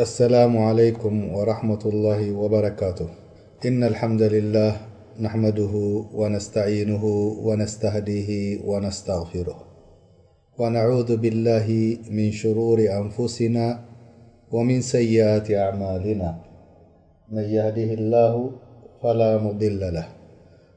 السلام عليكم ورحمة الله وبركاته إن الحمد لله نحمده ونستعينه ونستهديه ونستغفره ونعوذ بالله من شرور أنفسنا ومن سيئات أعمالنا من يهده الله فلا مضل له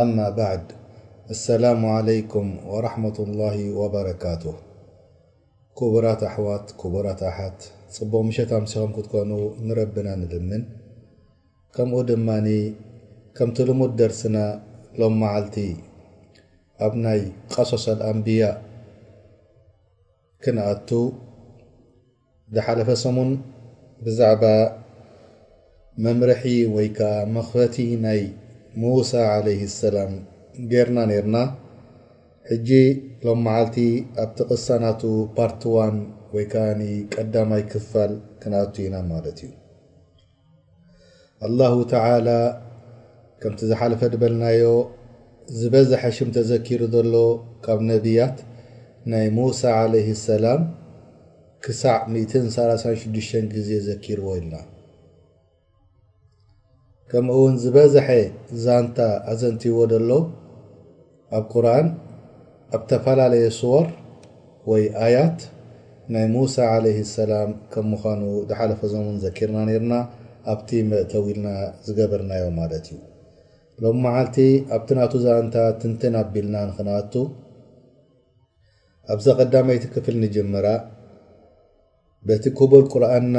ኣማ ባዕድ ኣሰላሙ ዓለይኩም ወራሕመቱላሂ ወበረካቱህ ኩቡራት ኣሕዋት ኩቡራት ኣሓት ጽቡቕ ምሸት ኣምሲኹም ክትኮኑ ንረብና ንልምን ከምኡ ድማ ከምቲ ልሙድ ደርስና ሎም መዓልቲ ኣብ ናይ ቀሶሰል ኣንብያ ክንኣቱ ዝሓለፈ ሰሙን ብዛዕባ መምርሒ ወይ ከኣ መኽፈቲ ናይ ሙሳ ዓለይህ ሰላም ጌርና ኔርና ሕጂ ሎም መዓልቲ ኣብቲ ቅሳ ናቱ ፓርት ዋን ወይ ከኣ ቀዳማይ ክፋል ክንኣቱ ኢና ማለት እዩ። ኣላሁ ተዓላ ከምቲ ዝሓለፈ ድበልናዮ ዝበዘሐ ሽም ተዘኪሩ ዘሎ ካብ ነብያት ናይ ሙሳ ዓለይህ ሰላም ክሳዕ ሚእትን ሰላሳን ሽዱሽተን ግዜ ዘኪርዎ ኢልና ከምኡውን ዝበዘሐ ዛንታ ኣዘንቲዎ ደሎ ኣብ ቁርኣን ኣብ ተፈላለየ ሱወር ወይ ኣያት ናይ ሙሳ ዓለይሂ ሰላም ከም ምዃኑ ዝሓለፈ ዘሙን ዘኪርና ኔርና ኣብቲ መእተዊ ኢልና ዝገበርናዮ ማለት እዩ። ሎሚ መዓልቲ ኣብቲ ናቱ ዛንታ ትንትን ኣቢልና ንኽንኣቱ ኣብዛ ቀዳመይቲ ክፍል ንጅምራ በቲ ኩቡር ቁርኣንና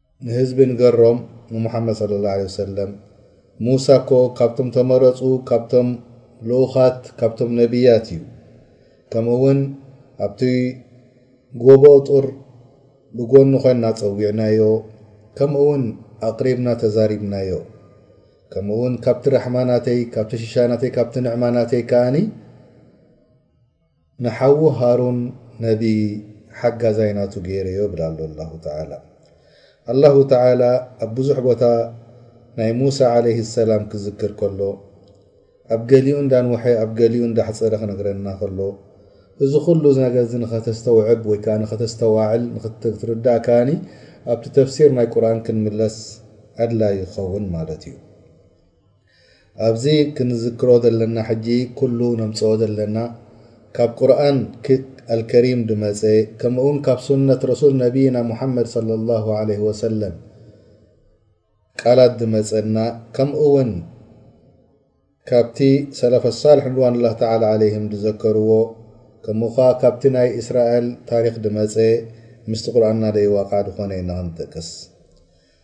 ንህዝቢ ንገሮም ንሙሓመድ ሰለላሁ ዓለይሂ ወሰለም ሙሳ እኮ ካብቶም ተመረጹ ካብቶም ልኡኻት ካብቶም ነብያት እዩ ከምኡ እውን ኣብቲ ጎቦ ጡር ብጎኑ ኮይንና ጸዊዕናዮ ከምኡ እውን ኣቕሪብና ተዛሪብናዮ ከምኡ እውን ካብቲ ራሕማ ናተይ ካብቲ ሽሻ ናተይ ካብቲ ንዕማ ናተይ ከዓኒ ንሓዉ ሃሩን ነቢ ሓጋዛይ ናቱ ገይረዮ ይብል ኣሎ ኣላሁ ተዓላ። ኣላሁ ተዓላ ኣብ ብዙሕ ቦታ ናይ ሙሳ ዓለይሂ ሰላም ክዝክር ከሎ፣ ኣብ ገሊኡ እንዳንወሐ ኣብ ገሊኡ እንዳሕጸረ ክነግረና ከሎ፣ እዚ ኩሉ ነገርዚ ንኸተስተውዕብ ወይ ከኣ ንኸተስተዋዕል ንክትርዳእ ከኣ ኣብቲ ተፍሲር ናይ ቁርኣን ክንምለስ ኣድላይ ይኸውን ማለት እዩ። ኣብዚ ክንዝክሮ ዘለና ሕጂ ኩሉ ነምጽኦ ዘለና ካብ ቁርኣን ኣልከሪም ድመጸ ከምኡውን ካብ ሱነት ረሱል ነብይና ሙሓመድ ሰለላሁ ዓለይሂ ወሰለም ቃላት ድመጸና ከምኡውን ካብቲ ሰለፈ ሳልሕ ርድዋኑላህ ተዓላ ዓለይሂም ድዘከርዎ ከምኡ ኸኣ ካብቲ ናይ እስራኤል ታሪኽ ድመጸ ምስቲ ቁርኣንና ደይዋቃዕ ድኾነ ኢና ክንጠቅስ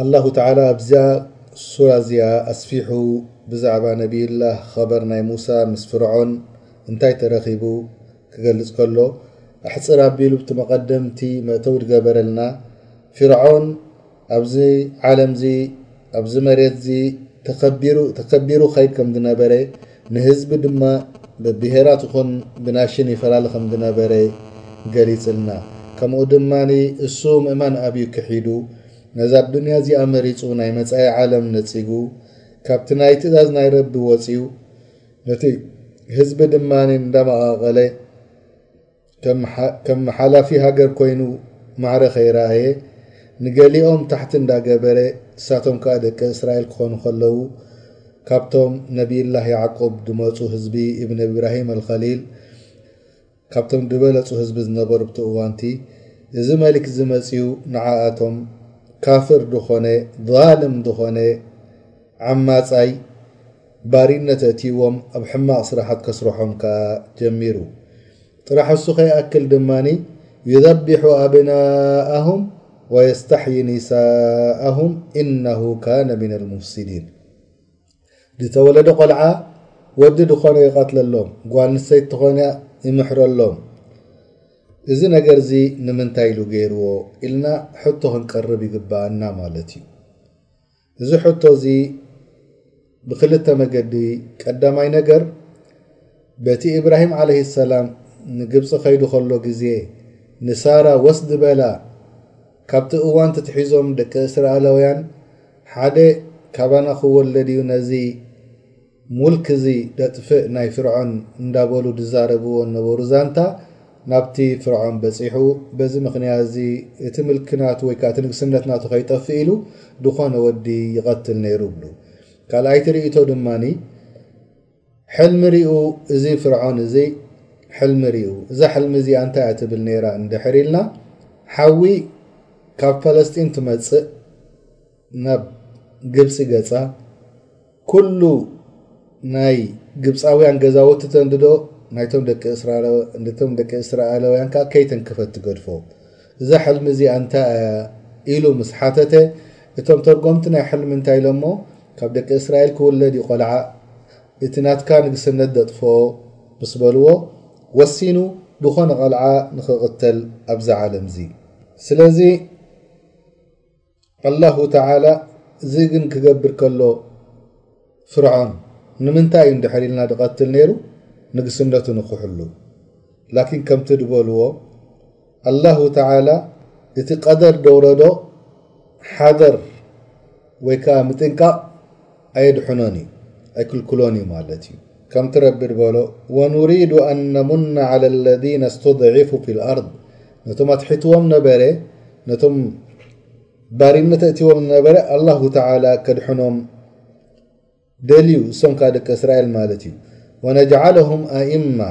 ኣላሁ ተዓላ ኣብዛ ሱራ እዚኣ ኣስፊሑ ብዛዕባ ነብይላህ ኸበር ናይ ሙሳ ምስ ፍርዖን እንታይ ተረኺቡ ክገልጽ ከሎ ኣሕጽር ኣቢሉ ብቲ መቐደምቲ መእተዊ ድገበረልና ፊርዖን ኣብዚ ዓለምዚ ኣብዚ መሬትዚ ተከቢሩ ተከቢሩ ኸይድ ከም ድነበረ ንህዝቢ ድማ ብብሄራት ይኹን ብናሽን ይፈላሊ ከም ዝነበረ ገሊጽልና። ከምኡ ድማ እሱ ምእማን ኣብዩ ክሒዱ ነዛ ኣዱንያ እዚኣ መሪጹ ናይ መጻኢ ዓለም ነጺጉ ካብቲ ናይ ትእዛዝ ናይ ረቢ ወጽዩ ነቲ ህዝቢ ድማ እንዳመቓቐለ ከም ሓላፊ ሃገር ኮይኑ ማዕረ ከይረኣየ ንገሊኦም ታሕቲ እንዳገበረ ንሳቶም ከኣ ደቂ እስራኤል ክኾኑ ከለዉ ካብቶም ነብይላህ ያዕቁብ ድመጹ ህዝቢ እብን እብራሂም ኣልኸሊል ካብቶም ድበለጹ ህዝቢ ዝነበሩ ብቲ እዋንቲ እዚ መሊክ እዚ መጽዩ ንዓኣቶም ካፍር ድኾነ ዛልም ድኾነ ዓማጻይ ባሪነት ኣእትይዎም ኣብ ሕማቕ ስራሓት ከስርሖም ከኣ ጀሚሩ። ጥራሕ እሱ ከይኣክል ድማ ዩዘቢሑ ኣብናኣሁም ወየስተሕዪ ኒሳኣሁም ኢነሁ ካነ ሚነል ሙፍሲዲን ዝተወለደ ቆልዓ ወዲ ድኾነ ይቐትለሎም ጓል ንሰይቲ ተኾይና ይምሕረሎም እዚ ነገር እዚ ንምንታይ ኢሉ ገይርዎ ኢልና ሕቶ ክንቀርብ ይግባኣና ማለት እዩ። እዚ ሕቶ እዚ ብክልተ መገዲ ቀዳማይ ነገር በቲ ኢብራሂም ዓለይሂ ሰላም ንግብፂ ከይዱ ከሎ ግዜ ንሳራ ወስድ በላ ካብቲ እዋን ትትሒዞም ደቂ እስራኤላውያን ሓደ ካባና ክወለድ እዩ ነዚ ሙልኪ'ዚ ደጥፍእ ናይ ፍርዖን እንዳበሉ ድዛረብዎ እነበሩ ዛንታ ናብቲ ፍርዖን በጺሑ በዚ ምኽንያት'ዚ እቲ ምልኪ ናቱ ወይ ከኣ እቲ ንግስነት ናቱ ከይጠፍእ ኢሉ ድኾነ ወዲ ይቐትል ነይሩ ይብሉ። ካልኣይቲ ርእይቶ ድማ ሕልሚ ሪኡ እዚ ፍርዖን እዚ ሕልሚ ሪኡ እዛ ሕልሚ እዚኣ እንታይ እያ ትብል ነይራ እንድሕር ኢልና ሓዊ ካብ ፈለስጢን ትመጽእ፣ ናብ ግብጺ ገጻ ኩሉ ናይ ግብጻውያን ገዛውቲ ተንድዶ ናይቶም ደቂ እስራቶም ደቂ እስራኤላውያን ከ ከይተንክፈት ትገድፎ እዛ ሕልሚ እዚ ኣንታ ኢሉ ምስ ሓተተ እቶም ተርጎምቲ ናይ ሕልሚ እንታይ ኢሎሞ ካብ ደቂ እስራኤል ክውለድ ዩ ቆልዓ እቲ ናትካ ንግስነት ደጥፎ ምስ በልዎ ወሲኑ ዝኾነ ቆልዓ ንክቕተል ኣብዛ ዓለም እዚ ስለዚ ኣላሁ ተዓላ እዚ ግን ክገብር ከሎ ፍርዖን ንምንታይ እዩ እንድሕር ኢልና ድቐትል ነይሩ ንግስነቱ ንክሕሉ ላኪን ከምቲ ድበልዎ ኣላሁ ተዓላ እቲ ቀደር ደውረዶ ሓደር ወይ ከዓ ምጥንቃቕ ي حن كلكلون كمت رب ل ونريد أن نمن على الذين استضعف في الارض م اتحتዎم برنتأتوم ر الله تعالى كدحنم ل م كك اسرائيل ت ونجعلهم ائمة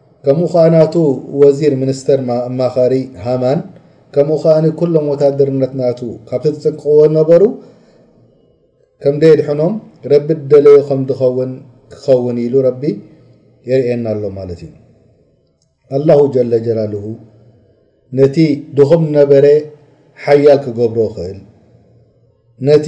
ከምኡ ከኣ ናቱ ወዚር ሚኒስተር ኣማኻሪ ሃማን ከምኡ ከኣ ኩሎም ወታደርነት ናቱ ካብቲ ተጠንቅቕዎ ዝነበሩ ከም ደየድሕኖም ረቢ ደለዮ ከም ድኸውን ክኸውን ኢሉ ረቢ የርእየና ኣሎ ማለት እዩ ኣላሁ ጀለ ጀላልሁ ነቲ ድኹም ነበረ ሓያል ክገብሮ ኽእል ነቲ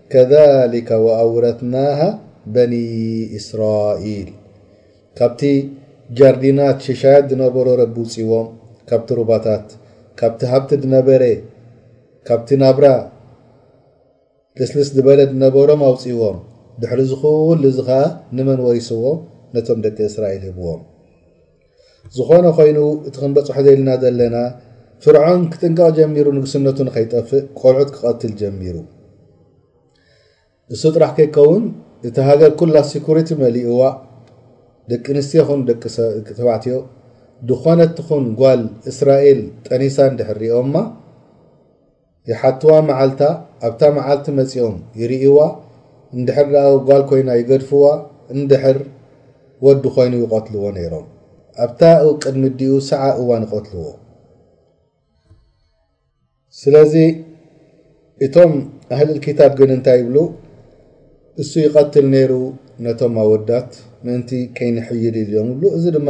ከዛሊከ ወኣውረትናሃ በኒ እስራኢል ካብቲ ጃርዲናት ሸሻያት ድነበሮ ረቢ ውጺዎም ካብቲ ሩባታት ካብቲ ሃብቲ ድነበረ ካብቲ ናብራ ልስልስ ድበለ ድነበሮም ኣውጺዎም ድሕሪ ዝኹሉ እዚ ከኣ ንመን ወሪስዎ ነቶም ደቂ እስራኤል ህብዎም። ዝኾነ ኾይኑ እቲ ክንበጽሖ ዘይልና ዘለና ፍርዖን ክጥንቀቕ ጀሚሩ ንግስነቱ ንኸይጠፍእ ቆልዑት ክቐትል ጀሚሩ እሱ ጥራሕ ከይከውን እቲ ሃገር ኩላ ሲኩሪቲ መሊእዋ ደቂ ኣንስትዮ ኹን ደቂ ተባዕትዮ ዝኾነት ትኹን ጓል እስራኤል ጠኒሳ እንድሕር ሪኦማ ይሓትዋ መዓልታ ኣብታ መዓልቲ መጺኦም ይርእይዋ እንድሕር ደኣ ጓል ኮይና ይገድፍዋ እንድሕር ወዲ ኮይኑ ይቐትልዎ ነይሮም ኣብታ እው ቅድሚዲኡ ሰዓ እዋን ይቐትልዎ ስለዚ እቶም ኣህልል ኪታብ ግን እንታይ ይብሉ እሱ ይቐትል ነይሩ ነቶም ኣወዳት ምእንቲ ከይንሕይል ኢልዮም ይብሉ እዚ ድማ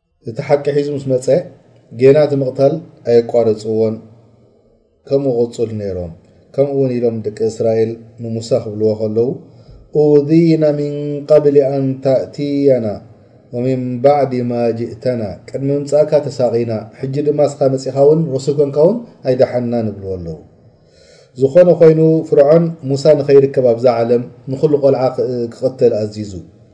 እቲ ሓቂ ሒዙ ምስ መጸ ጌና እቲ ምቕታል ኣየቋረጽዎን ከምኡ ቅጹል ነይሮም ከምኡ ውን ኢሎም ደቂ እስራኤል ንሙሳ ክብልዎ ከለዉ ኡዚና ምን ቀብል ኣን ተእትየና ወምን ባዕዲ ማ ጅእተና ቅድሚ ምምጻእካ ተሳቒና ሕጂ ድማ እስኻ መጺኻ ውን ረሱል ኮንካ ውን ኣይደሓንና ንብልዎ ኣለዉ ዝኾነ ኮይኑ ፍርዖን ሙሳ ንኸይርከብ ኣብዛ ዓለም ንኹሉ ቆልዓ ክቕተል ኣዚዙ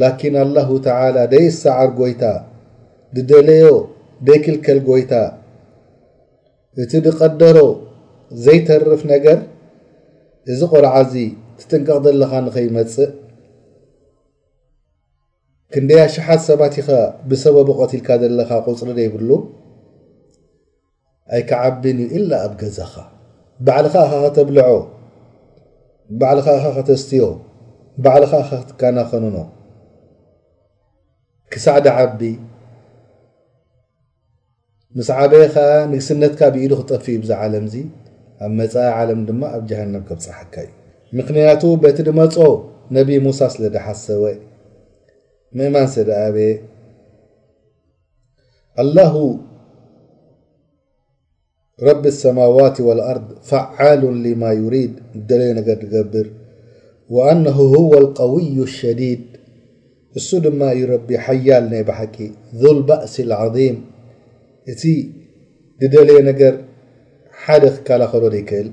ላኪን ኣላሁ ተዓላ ደይሰዓር ጎይታ ድደለዮ ደይክልከል ጎይታ እቲ ድቀደሮ ዘይተርፍ ነገር እዚ ቆልዓ እዚ ትጥንቀቕ ዘለኻ ንኸይመፅእ ክንደይ ኣሽሓት ሰባት ኢኻ ብሰበቡ ቀቲልካ ዘለኻ ቁፅሪ ዘይብሉ ኣይክዓብን እዩ ኢላ ኣብ ገዛኻ ባዕልኻ ኢኻ ከተብልዖ ባዕልኻ ኢኻ ከተስትዮ ባዕልኻ ኢኻ ክትከናኸንኖ ክሳዕ ድዓቢ ምስ ዓበየ ከኣ ንግስነትካ ብኢዱ ክጠፍእ እዩ ብዛ ዓለምዚ ኣብ መጻኢ ዓለም ድማ ኣብ ጀሃነም ከብጽሓካ እዩ ምክንያቱ በቲ ድመጾ ነቢ ሙሳ ስለ ድሓሰወ ምእማን ስለ ድኣበየ الله رب السماوات والأرض فعال لما يريد دلي نر تقبر وأنه هو القوي الشديد اسو دما يربي حيال ني بحق ذو البأس العظيم ددلي نر ح كللو دكل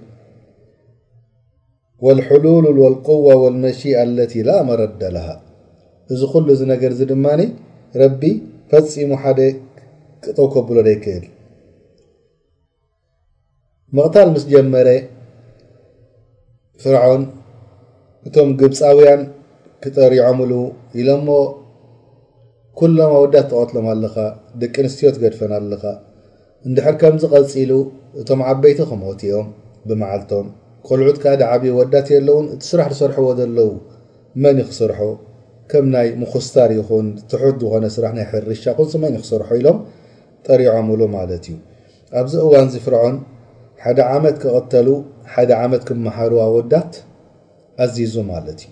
ወልሑሉሉል ወልቁዋ ወልመሺኣ ኣለቲ ላ መረደ ለሃ እዚ ኩሉ እዚ ነገር እዚ ድማ ረቢ ፈፂሙ ሓደ ክእተው ከብሎ ዘይክእል ምቕታል ምስ ጀመረ ፍርዖን እቶም ግብፃውያን ክጠሪዖምሉ ኢሎሞ ኩሎም ኣወዳት ተቐትሎም ኣለኻ ደቂ ኣንስትዮ ትገድፈን ኣለኻ እንድሕር ከምዚ ቀጺሉ እቶም ዓበይቲ ክሞቱ እዮም ብመዓልቶም ቆልዑት ከኣ ድዓብዩ ኣወዳት የለዉን እቲ ስራሕ ድሰርሕዎ ዘለዉ መን እዩ ክሰርሖ ከም ናይ ምኹስታር ይኹን ትሑት ድኾነ ስራሕ ናይ ሕርሻ ቁንሲ መን እዩ ክሰርሖ ኢሎም ጠሪዖምሉ ማለት እዩ ኣብዚ እዋንዚ ፍርዖን ሓደ ዓመት ክቕተሉ ሓደ ዓመት ክመሃሩ ኣወዳት ኣዚዙ ማለት እዩ።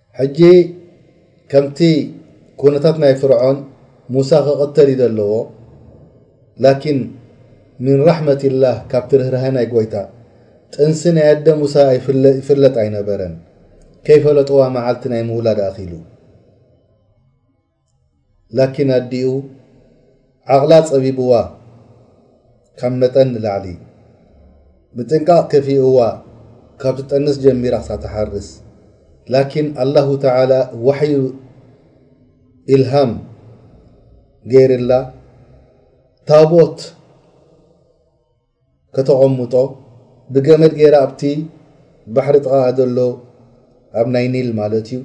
ሕጂ ከምቲ ኩነታት ናይ ፍርዖን ሙሳ ክቅተል እዩ ዘለዎ ላኪን ሚን ራሕመቲላህ ካብቲ ርህራሄ ናይ ጎይታ ጥንሲ ናይ ኣደ ሙሳ ይፍለጥ ኣይነበረን ከይፈለጥዋ መዓልቲ ናይ ምውላድ ኣኪሉ ላኪን ኣዲኡ ዓቕላ ጸቢቡዋ ካብ መጠን ንላዕሊ ምጥንቃቕ ከፊኡዋ ካብ ትጠንስ ጀሚራ ክሳብ ትሓርስ ላኪን ኣላሁ ተዓላ ዋሕዩ ኢልሃም ገይርላ ታቦት ከተቐሙጦ ብገመድ ጌራ ኣብቲ ባሕሪ ጥቓኣ ዘሎ ኣብ ናይ ኒል ማለት እዩ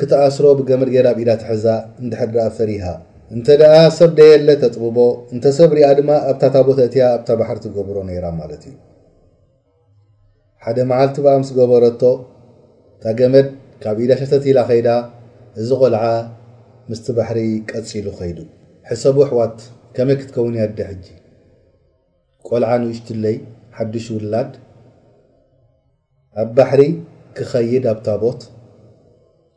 ክትኣስሮ ብገመድ ጌራ ኣብ ኢዳ ትሕዛ እንድሕር ድኣ ፈሪሃ እንተ ድኣ ሰብ ደየለ ተጥብቦ እንተ ሰብ ሪኣ ድማ ኣብታ ታቦት ኣእትያ ኣብታ ባሕሪ ትገብሮ ነይራ ማለት እዩ። ሓደ መዓልቲ በኣ ምስ ገበረቶ እታ ገመድ ካብ ኢዳ ሸተት ኢላ ከይዳ እዚ ቆልዓ ምስቲ ባሕሪ ቀጺሉ ከይዱ። ሕሰቡ ኣሕዋት ከመይ ክትከውን እያ ኣደ ሕጂ። ቆልዓ ንእሽትለይ ሓዱሽ ውላድ ኣብ ባሕሪ ክኸይድ ኣብ ታቦት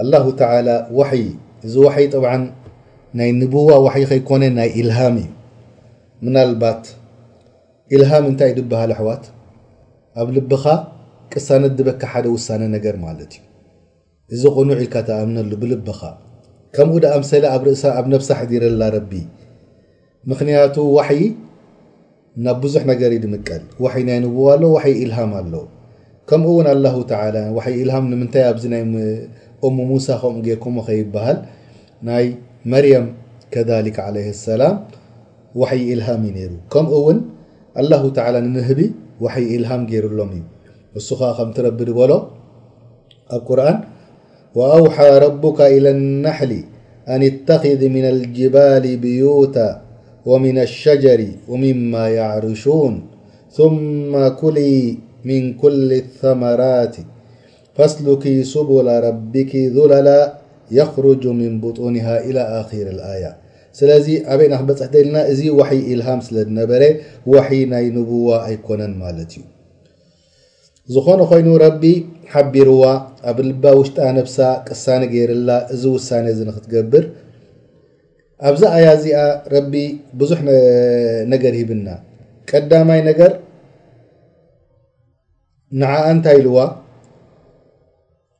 ኣላሁ ተዓላ ወሕይ እዚ ወሕይ ጠብዓን ናይ ንቡዋ ወሕይ ከይኮነ ናይ ኢልሃም እዩ ምናልባት ኢልሃም እንታይ እዩ ድብሃል ኣሕዋት ኣብ ልብኻ ቅሳነት ድበካ ሓደ ውሳነ ነገር ማለት እዩ እዚ ቁኑዕ ኢልካ ትኣምነሉ ብልብኻ ከምኡ ድኣምሰለ ኣብ ርእሳ ኣብ ነብሳ ኣሕዲረላ ረቢ ምኽንያቱ ዋሕይ ናብ ብዙሕ ነገር እዩ ድምቀል ዋሕይ ናይ ንቡዋ ኣሎ ዋሕይ ኢልሃም ኣሎ ከምኡ ውን ኣላሁ ተዓላ ዋሕይ ኢልሃም ንምንታይ ኣብዚ ናይ እሙ ሙሳ ከምኡ ጌርኩሞ ከይበሃል ናይ መርየም ከሊክ ዓለይህ ሰላም ዋሕይ ኢልሃም እዩ ነይሩ ከምኡ ውን ኣላሁ ተዓላ ንንህቢ ዋሕይ ኢልሃም ገይሩሎም እዩ እሱ ኸዓ ከምቲ ረቢ ድበሎ ኣብ ቁርን وأوحى ربك إلى النحل أن اتخذ من الجبال بيوت ومن الشجر ومما يعرشون ثم كلي من كل الثمرات فاسلك سبل ربك ذللا يخرج من بطونها إلى آخير الآية سلي عبين بحدلنا ي وحي إلهام سل لنبر وحي ني نبوة أيكنن ملت ي ዝኾነ ኾይኑ ረቢ ሓቢርዋ ኣብ ልባ ውሽጣ ነብሳ ቅሳነ ገይርላ እዚ ውሳኔ እዚ ንክትገብር ኣብዚ ኣያ እዚኣ ረቢ ብዙሕ ነገር ሂብና ቀዳማይ ነገር ንዓኣ እንታይ ኢልዋ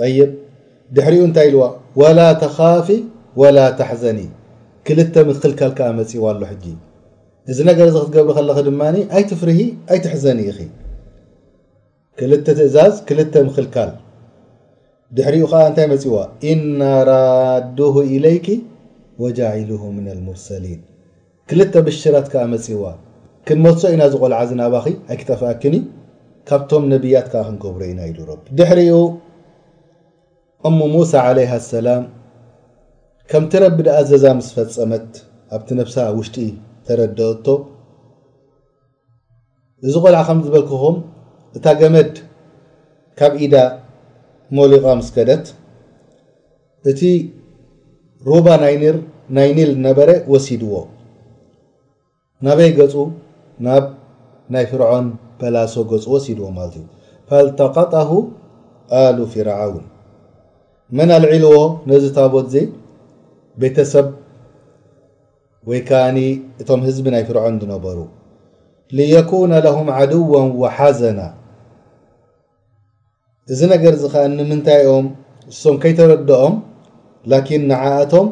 ጠይብ ድሕሪኡ እንታይ ኢልዋ ወላ ተኻፊ ወላ ተሕዘኒ ክልተ ምክልካል ከኣ መጺዋ ኣሎ ሕጂ እዚ ነገር እዚ ክትገብሪ ከለኺ ድማ ኣይትፍርሂ ኣይትሕዘኒ ኢኺ ክልተ ትእዛዝ ክልተ ምክልካል ድሕሪኡ ከኣ እንታይ መጺዋ ኢና ራድሁ ኢለይኪ ወጃዒልሁ ምን ልሙርሰሊን ክልተ ብሽራት ከኣ መጺእዋ፣ ክንመትሶ ኢና እዚ ቆልዓ እዚ ናባኺ፣ ኣይኪጠፍኣክን እዩ፣ ካብቶም ነብያት ከኣ ክንገብሮ ኢና ኢሉ ረቢ። ድሕሪኡ እሙ ሙሳ ዓለይሃ ሰላም ከምቲ ረቢ ዝኣዘዛ ምስ ፈጸመት ኣብቲ ነብሳ ውሽጢ ተረደእቶ። እዚ ቆልዓ ከም ዝበልኩኹም እታ ገመድ ካብ ኢዳ ሞሊቓ ምስ ከደት እቲ ሩባ ናይኒር ናይ ኒል ነበረ ወሲድዎ። ናበይ ገጹ ናብ ናይ ፍርዖን በላሶ ገጹ ወሲድዎ ማለት እዩ። ፈልተቀጠሁ ኣሉ ፊርዓውን መን ኣልዒልዎ ነዚ ታቦት እዚ ቤተሰብ ወይ ከኣ እቶም ህዝቢ ናይ ፍርዖን ዝነበሩ ልየኩነ ለሁም ዓድወን ወሓዘና እዚ ነገር እዚ ከኣ ንምንታይ ኦም እሶም ከይተረድኦም ላኪን ንዓኣቶም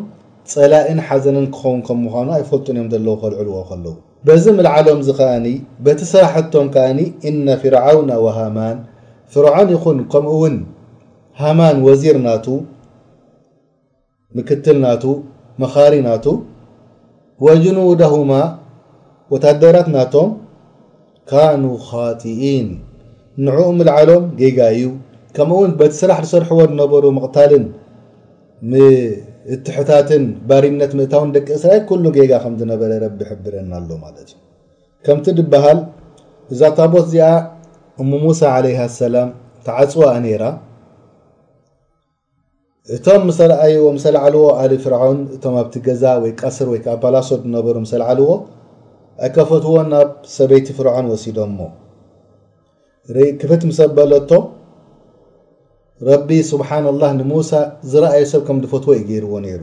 ጸላእን ሓዘንን ክኸውን ከም ምዃኑ ኣይፈልጡን እዮም ዘለዉ ከልዕልዎ ከለዉ በዚ ምልዓሎም እዚ ከኣ በቲ ስራሕቶም ከኣ እነ ፍርዓውነ ወሃማን ፍርዖን ይኹን ከምኡ እውን ሃማን ወዚር ናቱ ምክትል ናቱ መኻሪ ናቱ ወጅኑደሁማ ወታደራት ናቶም ካኑ ኻጢኢን ንዕኡ ምልዓሎም ጌጋ እዩ ከምኡ እውን በቲ ስራሕ ዝሰርሕዎ ዝነበሩ ምቕታልን ምትሕታትን ባሪነት ምእታውን ደቂ እስራኤል ኩሉ ጌጋ ከም ዝነበረ ረቢ ይሕብረና ኣሎ ማለት እዩ ከምቲ ድበሃል እዛ ታቦት እዚኣ እሙ ሙሳ ዓለይሃ ሰላም ተዓፅዋ ነይራ እቶም ምሰ ረኣይዎ ምሰ ለዓልዎ ኣሊ ፍርዓውን እቶም ኣብቲ ገዛ ወይ ቀስር ወይ ከኣ ባላሶ ድነበሩ ምሰ ለዓልዎ ኣይከፈትዎን ናብ ሰበይቲ ፍርዖን ወሲዶሞ ርይ ክፍት ምሰ በለቶ ረቢ ስብሓን ላህ ንሙሳ ዝረኣዩ ሰብ ከም ድፈትዎ እዩ ገይርዎ ነይሩ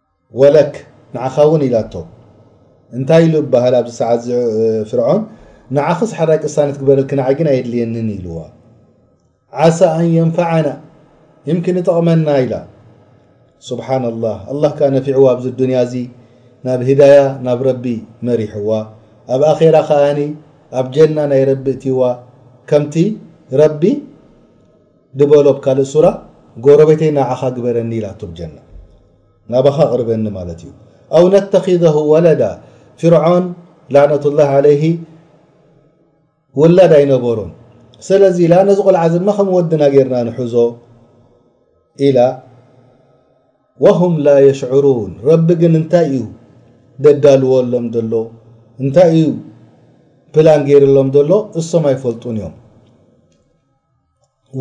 ወለክ ንዓኻ እውን ኢላቶ እንታይ ኢሉ ይበሃል ኣብዚ ሰዓት እዚ ፍርዖን ንዓኽስ ሐራይ ቅሳነት ግበረልኪ ንዓይ ግን ኣየድልየንን ኢልዋ ዓሳ ኣን የንፈዓና ይምኪን ይጠቕመና ኢላ ሱብሓነላህ ኣላህ ከኣ ነፊዕዋ ኣብዚ ዱንያ እዚ ናብ ሂዳያ ናብ ረቢ መሪሕዋ ኣብ ኣኼራ ከኣ ኣብ ጀና ናይ ረቢ እትይዋ ከምቲ ረቢ ድበሎ ብ ካልእ ሱራ ጎረቤተይ ናዓኻ ግበረኒ ኢላቶ ብ ጀና ናባኻ ኣቕርበኒ ማለት እዩ ኣው ነተኺዘሁ ወለዳ ፊርዖን ላዕነቱላህ ዓለይሂ ውላድ ኣይነበሮን ሰለዚ ኢላ ነዚ ቆልዓ እዚ ድማ ከም ወድና ጌርና ንሕዞ ኢላ ወሁም ላ የሽዕሩን ረቢ ግን እንታይ እዩ ደዳልዎሎም ዘሎ እንታይ እዩ ፕላን ገይርሎም ዘሎ እሶም ኣይፈልጡን እዮም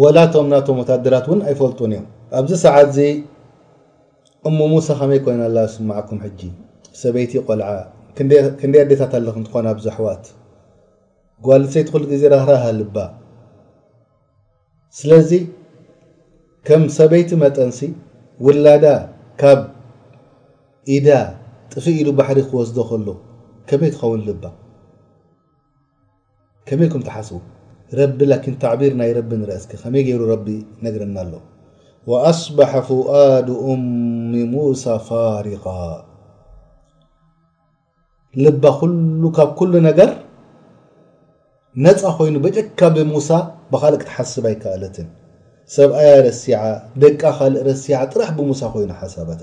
ወላ እቶም ናቶም ወታደራት እውን ኣይፈልጡን እዮም ኣብዚ ሰዓት እዚ እሙ ሙሳ ከመይ ኮይና ኣላ ዝስማዓኩም ሕጂ ሰበይቲ ቆልዓ ክንደይ ኣዴታት ኣለኹም ትኾና ኣብዚ ኣሕዋት ጓል ሰይቲ ኩሉ ግዜ ራህራህ ኣልባ ስለዚ ከም ሰበይቲ መጠንሲ ውላዳ ካብ ኢዳ ጥፍእ ኢሉ ባሕሪ ክወስዶ ከሎ ከመይ ትኸውን ልባ ከመይ ኢኩም ትሓስቡ ረቢ ላኪን ታዕቢር ናይ ረቢ ንረ እስኪ ከመይ ገይሩ ረቢ ይነግረና ኣሎ ወኣስበሐ ፉኣዱ ኡሚ ሙሳ ፋሪቃ ልባ ኩሉ ካብ ኩሉ ነገር ነፃ ኮይኑ በጀካ ብሙሳ ብካልእ ክትሓስብ ኣይከኣለትን ሰብኣያ ረሲዓ ደቃ ካልእ ረሲዓ ጥራሕ ብሙሳ ኮይኑ ሓሳባታ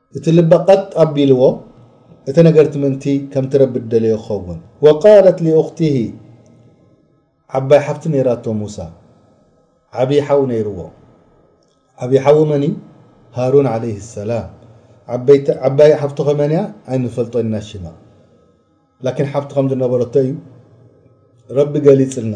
እቲ ልባ ቀጥ ኣቢልዎ እቲ ነገር ትምንቲ ከምቲ ረቢ እደለዮ ክኸውን። ወቃለት ሊኡኽቲሂ ዓባይ ሓፍቲ ነይራቶ ሙሳ ዓብዪ ሓው ነይርዎ። ዓብዪ ሓዉ መን እዩ? ሃሩን ዓለይሂ ሰላም። ዓበይቲ ዓባይ ሓፍቱኸ መን እያ? ኣይንፈልጦን ኢና ሽማ። ላኪን ሓፍቲ ከም ዝነበረቶ እዩ ረቢ ገሊጽልና።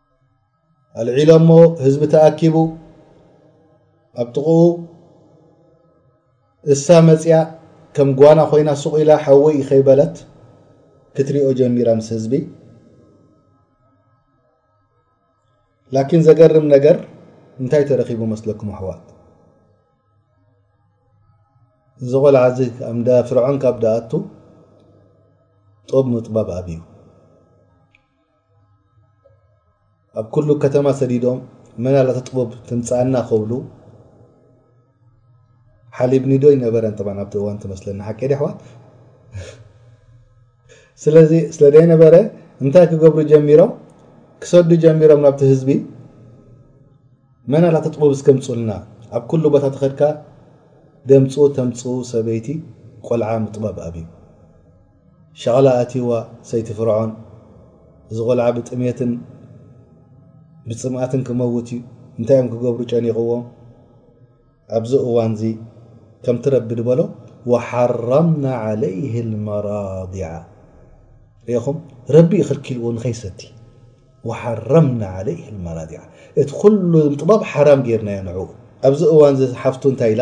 ኣልዒሎሞ ህዝቢ ተኣኪቡ ኣብ ጥቕኡ እሳ መፅያ ከም ጓና ኮይና ሱቕ ኢላ ሓወይ ከይበለት ክትሪኦ ጀሚራ ምስ ህዝቢ ላኪን ዘገርም ነገር እንታይ ተረኪቡ መስለኩም ኣሕዋት እዚ ቆልዓ እዚ ኣብ እንዳ ፍርዖን ካብ ደኣቱ ጦብ ምጥባብ ኣብዩ ኣብ ኩሉ ከተማ ሰዲዶም መን ኣላ ተጥበብ ትምፃኣና ክብሉ ሓሊብ ኒዶ ኣይነበረን ጠብዓ ኣብቲ እዋን ትመስለኒ ሓቂ ዲ ኣሕዋት ስለዚ ስለ ዘይነበረ እንታይ ክገብሩ ጀሚሮም ክሰዱ ጀሚሮም ናብቲ ህዝቢ መን ኣላ ተጥበብ እስከምፁልና ኣብ ኩሉ ቦታ ተኸድካ ደምፁ ተምፅኡ ሰበይቲ ቆልዓ ምጥባብ ኣብዩ ሸቕላ ኣእትይዋ ሰይቲ ፍርዖን፣ እዚ ቖልዓ ብጥምየትን ብጽምኣትን ክመውት እዩ፣ እንታይ እዮም ክገብሩ ጨኒቕዎም? ኣብዚ እዋንዚ ከምቲ ረቢ ድበሎ ወሓረምና ዓለይህ ልመራዲዓ ርኢኹም ረቢ ይኽልኪልዎ ንኸይሰቲ ወሓረምና ዓለይህ ልመራዲዓ እቲ ኩሉ ምጥባብ ሓራም ጌርናዮ ንዕኡ ኣብዚ እዋንዚ ሓፍቱ እንታይ ኢላ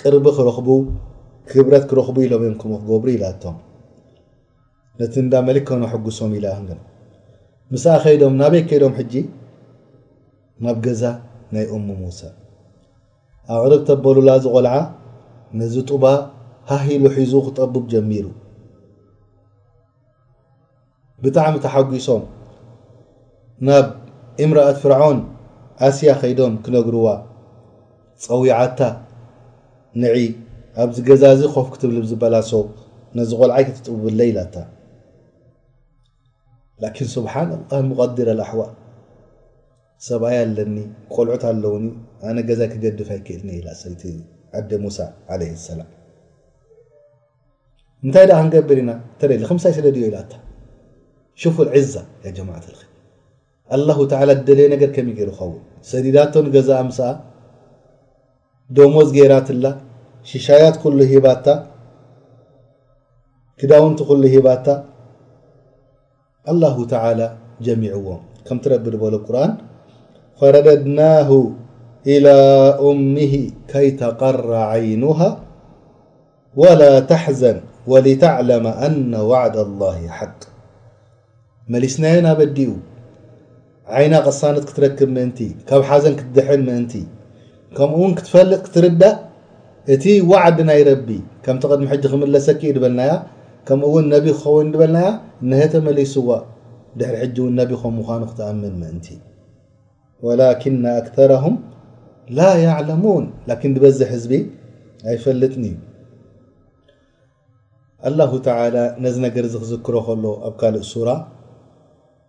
ቅርቢ ክረኽቡ ክብረት ክረኽቡ ኢሎም እዮም ከምኡ ክገብሩ ኢላቶም ነቲ እንዳ መሊክ ከነሐጉሶም ኢላ ግን ምስኣ ከይዶም ናበይ ከይዶም ሕጂ ናብ ገዛ ናይ እሙ ሙሳ ኣዕርብ ተበሉላ ዝቆልዓ ነዚ ጡባ ሃሂሉ ሒዙ ክጠቡብ ጀሚሩ ብጣዕሚ ተሓጒሶም ናብ እምራኣት ፍርዖን ኣስያ ከይዶም ክነግርዋ ጸዊዓታ ንዒ ኣብዚ ገዛ እዚ ኮፍ ክትብሊ ብዝበላሶ ነዚ ቆልዓ ኣይተትጥብብለይ ኢላታ ላኪን ሱብሓን ኣላህ ሙቀዲር ኣልኣሕዋል ሰብኣይ ኣለኒ ቆልዑት ኣለውኒ ኣነ ገዛይ ክገድፍ ኣይክእልኒ ኢላ ሰይቲ ዓደ ሙሳ ዓለይሂ ሰላም እንታይ ደኣ ክንገብር ኢና ተለሊ ክምሳይ ስለ ድዮ ኢላታ ሽፉ ዕዛ ያ ጀማዓት ልክ ኣላሁ ተዓላ ዝደለየ ነገር ከመይ ገይሩ ኸውን ሰዲዳቶ ንገዛኣ ምስኣ ደሞዝ ገይራትላ ሽሻያት ኩሉ ሂባታ ክዳውንቲ ኩሉ ሂባታ الله تعالى جمعوم كم ترب بل قرآن فرددناه إلى أمه كي تقر عينها ولا تحزن ولتعلم أن وعد الله حق መሊስናየ ናበዲኡ ዓይና ቅሳነት ክትረክብ ምእንቲ፣ ካብ ሓዘን ክትድሕን ምእንቲ፣ ከምኡውን ክትፈልጥ ክትርዳእ እቲ ዋዕድ ናይ ረቢ ከምቲ ቅድሚ ሕጂ ክምለሰኪ እዩ ድበልናያ ከምኡውን ነቢ ክኸውን እዩ ድበልናያ እነሀ ተመሊስዋ ድሕሪ ሕጂ እውን ነቢ ከም ምዃኑ ክትኣምን ምእንቲ ወላኪን ኣክተረሁም ላ ያዕለሙን ላኪን ድበዝሕ ህዝቢ ኣይፈልጥን እዩ ኣላሁ ተዓላ ነዚ ነገር እዚ ክዝክሮ ከሎ ኣብ ካልእ ሱራ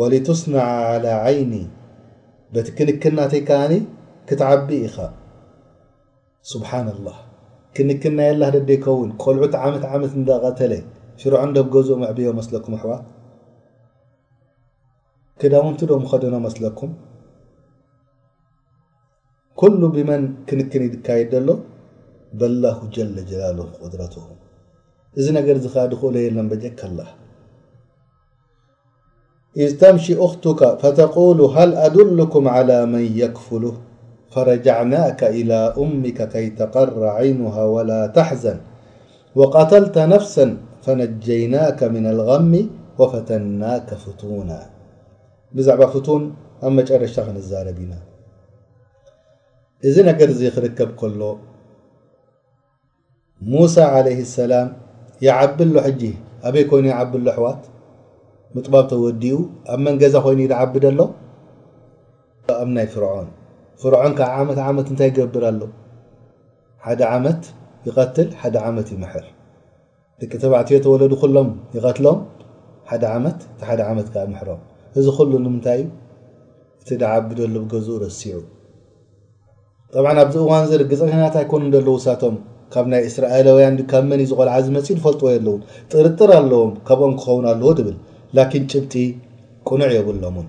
ወሊቱስነዐ ዐላ ዐይኒ በቲ ክንክን ናተይ ከኣ ክትዓቢ ኢኻ ሱብሓነላህ ክንክን ናይ ኣላህ ደደይከውን ቆልዑት ዓመት ዓመት እንዳቀተለ ሽርዖም ዶ ኣብ ገዝኦም ኣዕብዮ መስለኩም ኣሕዋት ክዳውንቲ ዶ ምኸደኖ መስለኩም። كل بمن كنكن يكايد له بالله جل جلاله قدرته اذ نر دخله يلنبجك الله إذ تمشي أختك فتقول هل أدلكم على من يكفله فرجعناك إلى أمك كي تقر عينها ولا تحزن وقتلت نفسا فنجيناك من الغم وفتناك فتونا ብዛዕባ ፍቱን ኣብ መጨረሽታ ክንዛረብ ኢና። እዚ ነገር እዚ ክርከብ ከሎ ሙሳ ዓለይህ ሰላም ይዓቢ ኣሎ ሕጂ ኣበይ ኮይኑ ይዓቢ ኣሎ ኣሕዋት ምጥባብ ተወዲኡ ኣብ መን ገዛ ኮይኑ ይዓቢ ደሎ ኣብ ናይ ፍርዖን ፍርዖን ከዓ ዓመት ዓመት እንታይ ይገብር ኣሎ ሓደ ዓመት ይቐትል ሓደ ዓመት ይምሕር ደቂ ተባዕትዮ ተወለዱ ኩሎም ይቐትሎም ሓደ ዓመት እቲ ሓደ ዓመት ከኣ ምሕሮም እዚ ኩሉ ንምንታይ እዩ እቲ ድዓብደሉ ብ ገዝኡ ረሲዑ ጠብዓን ኣብዚ እዋንዚ ርግፀኛታት ኣይኮኑን ደለዉ እሳቶም ካብ ናይ እስራኤላውያን ካብ መን እዩ ዝቆልዓ ዝመፅኡ ዝፈልጥዎ የለውን ጥርጥር ኣለዎም ካብኦም ክኸውን ኣለዎ ድብል ላኪን ጭብጢ ቁኑዕ የብሎምን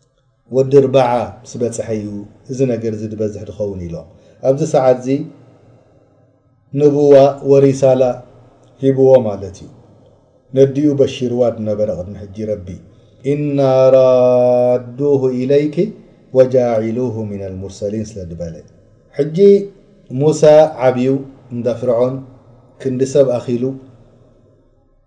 ወዲ ኣርባዓ ምስ በጽሐ እዩ እዚ ነገርዚ ዝበዝሕ ዝኸውን ኢሎም። ኣብዚ ሰዓትዚ ንቡዋ ወሪሳላ ሂቡዎ ማለት እዩ። ነዲኡ በሺርዋ ድነበረ ቅድሚ ሕጂ ረቢ እና ራዱሁ ኢለይኪ ወጃዒሉሁ ሚነል ሙርሰሊን ስለ ድበለ። ሕጂ ሙሳ ዓብዩ እንዳ ፍርዖን ክንዲ ሰብ ኣኺሉ።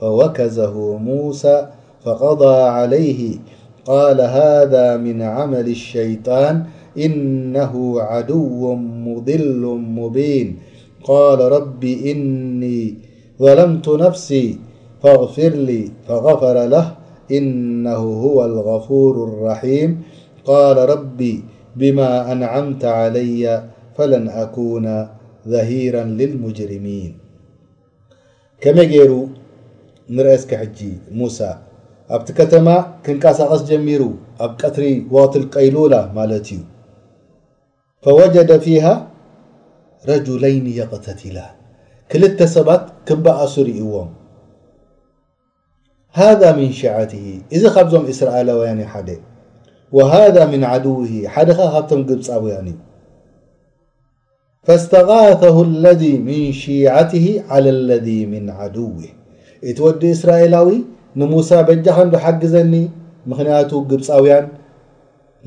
فوكزه موسى فقضى عليه قال هذا من عمل الشيطان إنه عدو مضل مبين قال رب إني ظلمت نفسي فاغفر لي فغفر له إنه هو الغفور الرحيم قال ربي بما أنعمت علي فلن أكون ظهيرا للمجرمين ከመይ ገይሩ ንርኣ እስከ ሕጂ ሙሳ ኣብቲ ከተማ ክንቀሳቐስ ጀሚሩ ኣብ ቀትሪ ወቅት ቀይሉላ ማለት እዩ ፈወጀደ ፊሃ ረጁለይን የቕተቲላን ክልተ ሰባት ክበኣሱ ርእዎም ሃዛ ምን ሺዐትሂ እዚ ካብዞም ኢስራኣላውያን እዩ ሓደ ወሃዛ ምን ዐድውሂ ሓደ ከኣ ካብቶም ግብጻውያን እዩ ፈስተጋሰሁ ለዚ ምን ሺዐትሂ ዐለ ለዚ ምን ዐድውሂ እቲ ወዲ እስራኤላዊ ንሙሳ በጃኻ እንዶ ሓግዘኒ ምኽንያቱ ግብጻውያን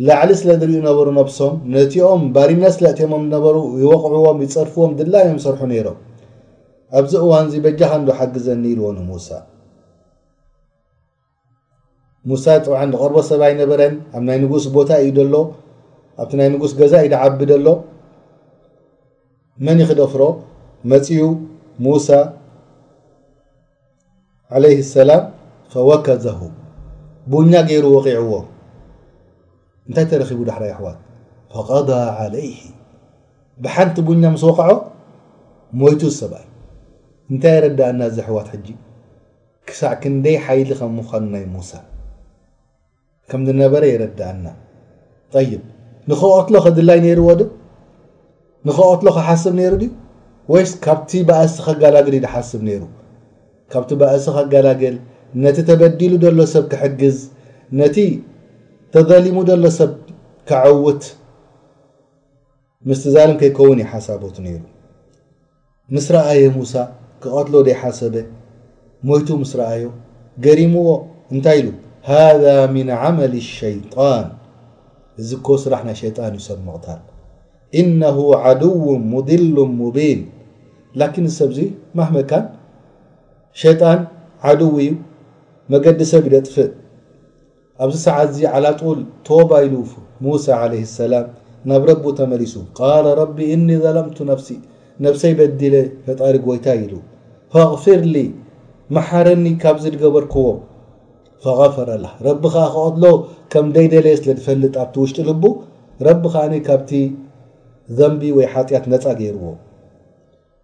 ላዕሊ ስለ ዝርእዩ ነበሩ ነብሶም ነቲኦም ባሪነት ስለ እቴሞም ነበሩ ይወቕዕዎም ይጸርፍዎም ድላዮም ይሰርሑ ነይሮም ኣብዚ እዋንዚ በጃኻ እንዶ ሓግዘኒ ኢልዎ ንሙሳ። ሙሳ ጥብዓን ዝቐርቦ ሰብ ኣይነበረን። ኣብ ናይ ንጉስ ቦታ እዩ ዘሎ። ኣብቲ ናይ ንጉስ ገዛ እዩ ዝዓቢ ዘሎ። መን ይኽደፍሮ መፅዩ ሙሳ ዓለይሂ ሰላም ፈወከዘሁ ቡኛ ገይሩ ወቒዕዎ እንታይ ተረኺቡ ዳሕራይ ኣሕዋት ፈቐዳ ዓለይሂ ብሓንቲ ቡኛ ምስ ወቕዖ ሞይቱ ሰብኣይ እንታይ የረዳእና እዚ ኣሕዋት ሕጂ ክሳዕ ክንደይ ሓይሊ ከም ምዃኑ ናይ ሙሳ ከም ዝነበረ የረድኣና ጠይብ ንኸቐትሎ ከድላይ ነይርዎ ዶ ንኸቐትሎ ክሓስብ ነይሩ ድዩ ወይስ ካብቲ ባእሲ ከጋላግል እዩ ድሓስብ ነይሩ ካብቲ ባእሲ ከጋላገል ነቲ ተበዲሉ ዘሎ ሰብ ክሕግዝ ነቲ ተዘሊሙ ዘሎ ሰብ ከዐውት ምስትዛርን ከይከውን እዩ ሓሳቦት ነይሩ ምስ ረኣየ ሙሳ ክቐትሎ ደይሓሰበ ሞይቱ ምስ ረኣዮ ገሪምዎ እንታይ ኢሉ ሃዛ ሚን ዓመል ሸይጣን እዚ እኮ ስራሕ ናይ ሸይጣን እዩ ሰብ ምቕታል ኢነሁ ዓድው ሙድሉ ሙቢን ላኪን እዚ ሰብዚ ማህመካን ሸይጣን ዓድው እዩ መገዲ ሰብ ይደጥፍእ ኣብዚ ሰዓትዚ ዓላጡል ቶባ ኢሉ ሙሳ ዓለይሂ ሰላም ናብ ረቡ ተመሊሱ ቃለ ረቢ እኒ ዘለምቱ ነፍሲ ነብሰይ በዲለ ፈጣሪ ጎይታይ ኢሉ ፈቅፊር ሊ መሓረኒ ካብዚ ድገበርክዎ ፈቀፈረ ላህ ረቢ ከኣ ክቀትሎ ከም ደይደለየ ስለ ድፈልጥ ኣብቲ ውሽጢ ልቡ ረቢ ከኣ ካብቲ ዘንቢ ወይ ሓጥያት ነጻ ገይርዎ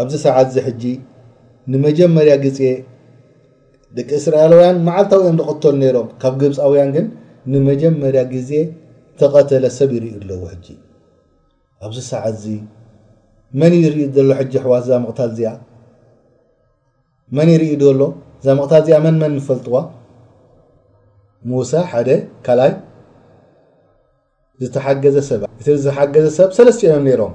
ኣብዚ ሰዓትዚ ሕጂ ንመጀመርያ ግዜ ደቂ እስራኤላውያን መዓልታዊ እዮም ዝቕተሉ ነይሮም ካብ ግብፃውያን ግን ንመጀመርያ ግዜ ተቐተለ ሰብ ይርእዩ ኣለዉ ሕጂ ኣብዚ ሰዓትዚ መን ይርኢ ዘሎ ሕጂ ኣሕዋት እዛ ምቕታል እዚኣ መን ይርኢ ዶ ኣሎ እዛ ምቕታል እዚኣ መን መን ንፈልጥዋ ሙሳ ሓደ ካልኣይ ዝተሓገዘ ሰብ እቲ ዝሓገዘ ሰብ ሰለስቲኦም እዮም ነይሮም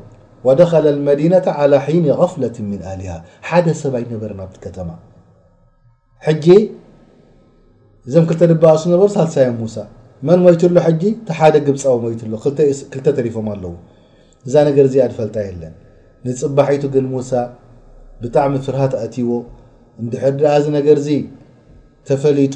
ወደኸለ ኣልመዲነተ ዓላ ሒኒ غፍለት ምን ኣሊሃ ሓደ ሰብ ኣይነበረን ኣብቲ ከተማ ሕጂ እዞም ክልተ ድበኣሱ ነበሩ ሳልሳዮም ሙሳ መን ሞይቱ ኣሎ ሕጂ እቲ ሓደ ግብፃዊ ሞይቱ ኣሎ ክልተ ተሪፎም ኣለዉ እዛ ነገር እዚኣ ድፈልጣ የለን ንፅባሒቱ ግን ሙሳ ብጣዕሚ ፍርሃት ኣእትዎ እንድሕር ድኣ እዚ ነገር እዚ ተፈሊጡ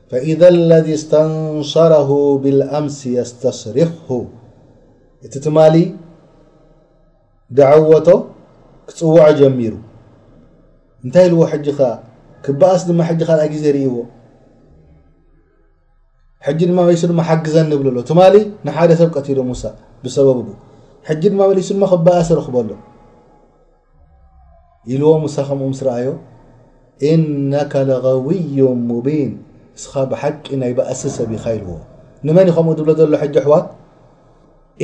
ፈኢዘ ለዚ ስተንሰረሁ ብልኣምሲ የስተስሪኽሁ እቲ ትማሊ ደዐወቶ ክጽውዖ ጀሚሩ እንታይ ኢልዎ ሕጂ ከ ክበኣስ ድማ ሕጂ ካልኣይ ግዜ ርእይዎ ሕጂ ድማ መሊሱ ድማ ሓግዘን ንብሉ ኣሎ ትማሊ ንሓደ ሰብ ቀቲሉ ሙሳ ብሰበብቡ ሕጂ ድማ መሊሱ ድማ ክበኣስ ረኽበሎ ኢልዎ ምሳኹም ምስ ረኣዮ ኢነከ ለቀውዩ ሙቢን እስኻ ብሓቂ ናይ ባእሲ ሰብ ኢኻ ኢልዎ ንመን ዩ ከምኡ ዝብሎ ዘሎ ሕጂ ኣሕዋት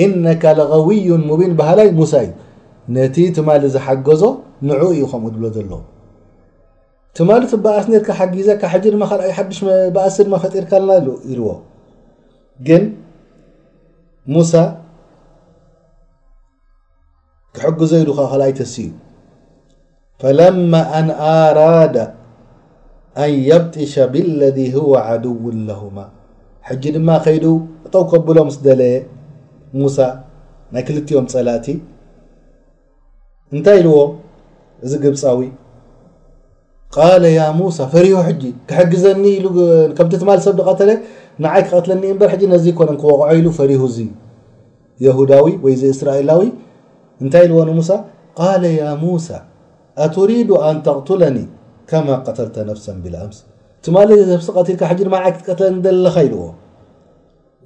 ኢነከ ለቀውዩ ሙቢን በሃላይ ሙሳ እዩ ነቲ ትማሊ ዝሓገዞ ንዑ እዩ ከምኡ ዝብሎ ዘሎ ትማሊ ትበኣስ ነርካ ሓጊዘካ ሕጂ ድማ ካልኣይ ሓድሽ በኣሲ ድማ ፈጢርካልና ኢልዎ ግን ሙሳ ክሕግዞ ኢሉ ከኣ ካልኣይ ተሲኡ ፈለማ ኣን ኣራዳ ኣን የብጢሸ ብለذ ሁወ ዓድው ለሁማ ሕጂ ድማ ከይዱ እጠው ከብሎ ምስ ደለየ ሙሳ ናይ ክልቲኦም ጸላእቲ እንታይ ኢልዎ እዚ ግብፃዊ ቃለ ያ ሙሳ ፈሪሁ ሕጂ ክሕግዘኒ ኢሉ ከምቲ ትማል ሰብ ዝቐተለ ንዓይ ክቐትለኒ እምበር ሕጂ ነዚ ኮነን ክወቕዖ ኢሉ ፈሪሁ እዙ የሁዳዊ ወይ ዘእስራኤላዊ እንታይ ኢልዎ ንሙሳ ቃለ ያ ሙሳ ኣቱሪዱ ኣን ተቅቱለኒ ከማ ቀተልተ ነፍሰን ቢልኣምስ ትማሊ ነፍሲ ቀቲልካ ሕጂ ድማ ንዓይ ክትቀትለኒ ደለኻ ኢልዎ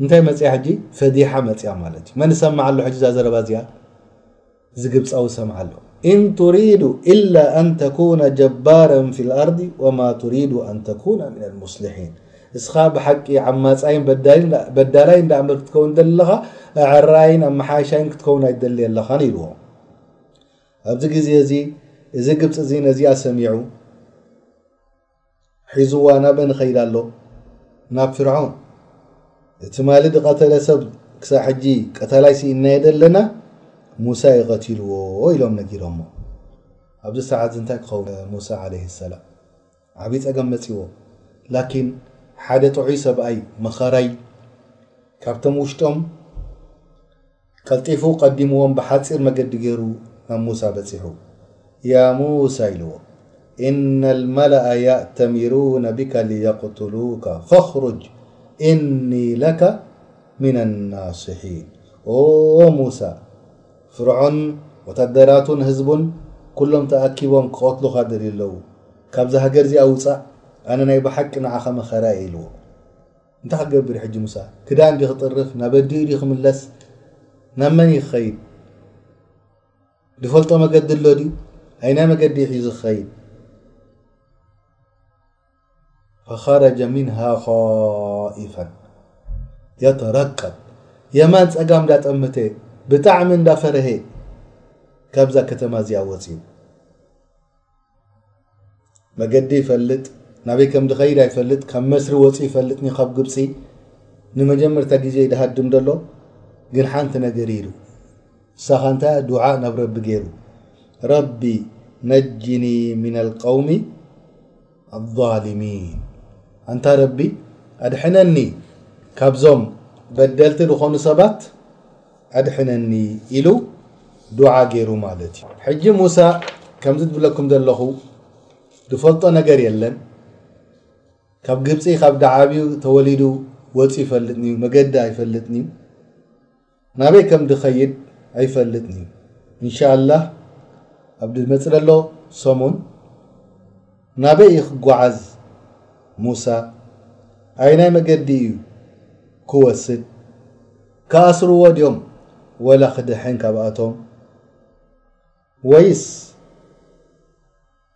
እንታይ መፅያ ሕጂ ፈዲሓ መፅያ ማለት እዩ መን ይሰማዕ ኣሎ ሕጂ እዛ ዘረባ እዚኣ እዚ ግብጻዊ ዝሰምዓ ኣሎ ኢን ቱሪዱ ኢላ ኣን ተኩነ ጀባረን ፊል ኣርዲ ወማ ቱሪዱ ኣን ተኩነ ሚነል ሙስሊሒን እስኻ ብሓቂ ዓማጻይን በዳላይን ደኣምበር ክትከውን ትደሊ ኣለኻ ኣዕራይን ኣመሓይሻይን ክትከውን ኣይትደሊ ኣለኻን ኢልዎ ኣብዚ ግዜ እዚ እዚ ግብፂ እዚ ነዚኣ ሰሚዑ ሒዝዋ ናበን ይኸይድ ኣሎ ናብ ፍርዖን እትማሊ ድቀተለ ሰብ ክሳብ ሕጂ ቀታላይ ስኢንናዮ ዘለና ሙሳ ዩ ቀቲልዎ ኢሎም ነጊሮሞ ኣብዚ ሰዓት እንታይ ክኸው ሙሳ ዓለይህ ሰላም ዓብዪ ጸገም መጺዎ ላኪን ሓደ ጥዑይ ሰብኣይ መኸራይ ካብቶም ውሽጦም ቀልጢፉ ቀዲምዎም ብሓጺር መገዲ ገይሩ ናብ ሙሳ በጺሑ ያ ሙሳ ኢልዎ ኢነ ልመላኣ ያእተሚሩነ ቢካ ልየቅቱሉካ ፈኽሩጅ ኢኒ ለካ ሚነ ናስሒን ኦ ሙሳ ፍርዖን ወታደራቱን ህዝቡን ኩሎም ተኣኪቦም ክቐትሉኻ ደልዩ ኣለዉ ካብዚ ሃገር እዚኣ ውጻእ ኣነ ናይ ብሓቂ ንዓኻ መኸራ እየ ኢልዎ። እንታይ ክገብር እዩ ሕጂ ሙሳ ክዳን ድዩ ክጥርፍ ናብ ኣዲኡ ድዩ ክምለስ ናብ መን እዩ ክኸይድ ዝፈልጦ መገዲ ኣሎ ድዩ ኣይናይ መገዲ እዩ ሒዙ ክኸይድ ፈኸረጀ ሚንሃ ኻኢፈን የተረቀብ የማን ፀጋም እንዳጠመተ ብጣዕሚ እንዳፈረሀ ካብዛ ከተማ እዚኣ ወፅዩ መገዲ ይፈልጥ ናበይ ከም ድኸይድ ኣይፈልጥ ካብ መስሪ ወፂ ይፈልጥ ኒ ካብ ግብፂ ንመጀመርታ ግዜ ድሃድም ደሎ ግን ሓንቲ ነገር ኢሉ እሳኻ እንታይ ድዓ ናብ ረቢ ገይሩ ረቢ ነጅኒ ምና ልቀውሚ ኣظሊሚን ኣንታ ረቢ ኣድሐነኒ ካብዞም በደልቲ ዝኾኑ ሰባት ኣድሕነኒ ኢሉ ዱዓ ገይሩ ማለት እዩ። ሕጂ ሙሳ ከምዚ ዝብለኩም ዘለኹ ዝፈልጦ ነገር የለን ካብ ግብጺ ካብ ደዓብዩ ተወሊዱ ወጺኡ ይፈልጥንዩ መገዲ ኣይፈልጥንዩ ናበይ ከም ዝኸይድ ኣይፈልጥንዩ እንሻላህ ኣብ ዝመጽእ ዘሎ ሰሙን ናበይ እዩ ክጓዓዝ ሙሳ ኣየናይ መገዲ እዩ ክወስድ ክኣስርዎ ድዮም ወላ ክድሕን ካብኣቶም ወይስ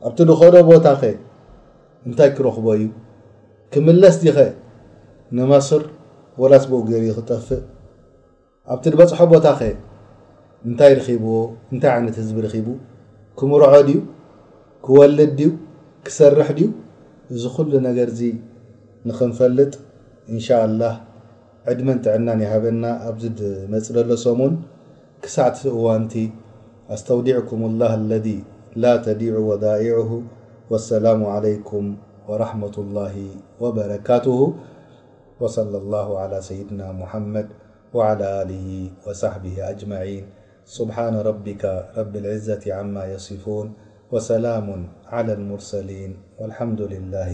ኣብቲ ድኸዶ ቦታኸ እንታይ ክረኽቦ እዩ ክምለስ ዲኸ ንመስር ወላስ ብኡ ገይሩ እዩ ክጠፍእ ኣብ ትድበጽሖ ቦታኸ እንታይ ርኺብዎ እንታይ ዓይነት ህዝቢ ርኺቡ ክምርዖ ድዩ ክወልድ ድዩ ክሰርሕ ድዩ እዚ ኩሉ ነገርዚ ንኽንፈልጥ እንሻኣላህ ዕድመን ጥዕናን ይሃበና ኣብዚ ድመጽእ ደሎ ሰሙን ክሳዕቲ እዋንቲ ኣስተውዲዕኩሙላህ ኣለዚ ላ ተዲዑ ወዳኢዑሁ ወሰላሙ ዓለይኩም ወራሕመቱላሂ ወበረካቱሁ وصلى الله على سيድናا محመድ وعلى له وصحبه أجمعين سبحان ربك رب العزة عما يصفون وسلام على المرسلين والحمد لله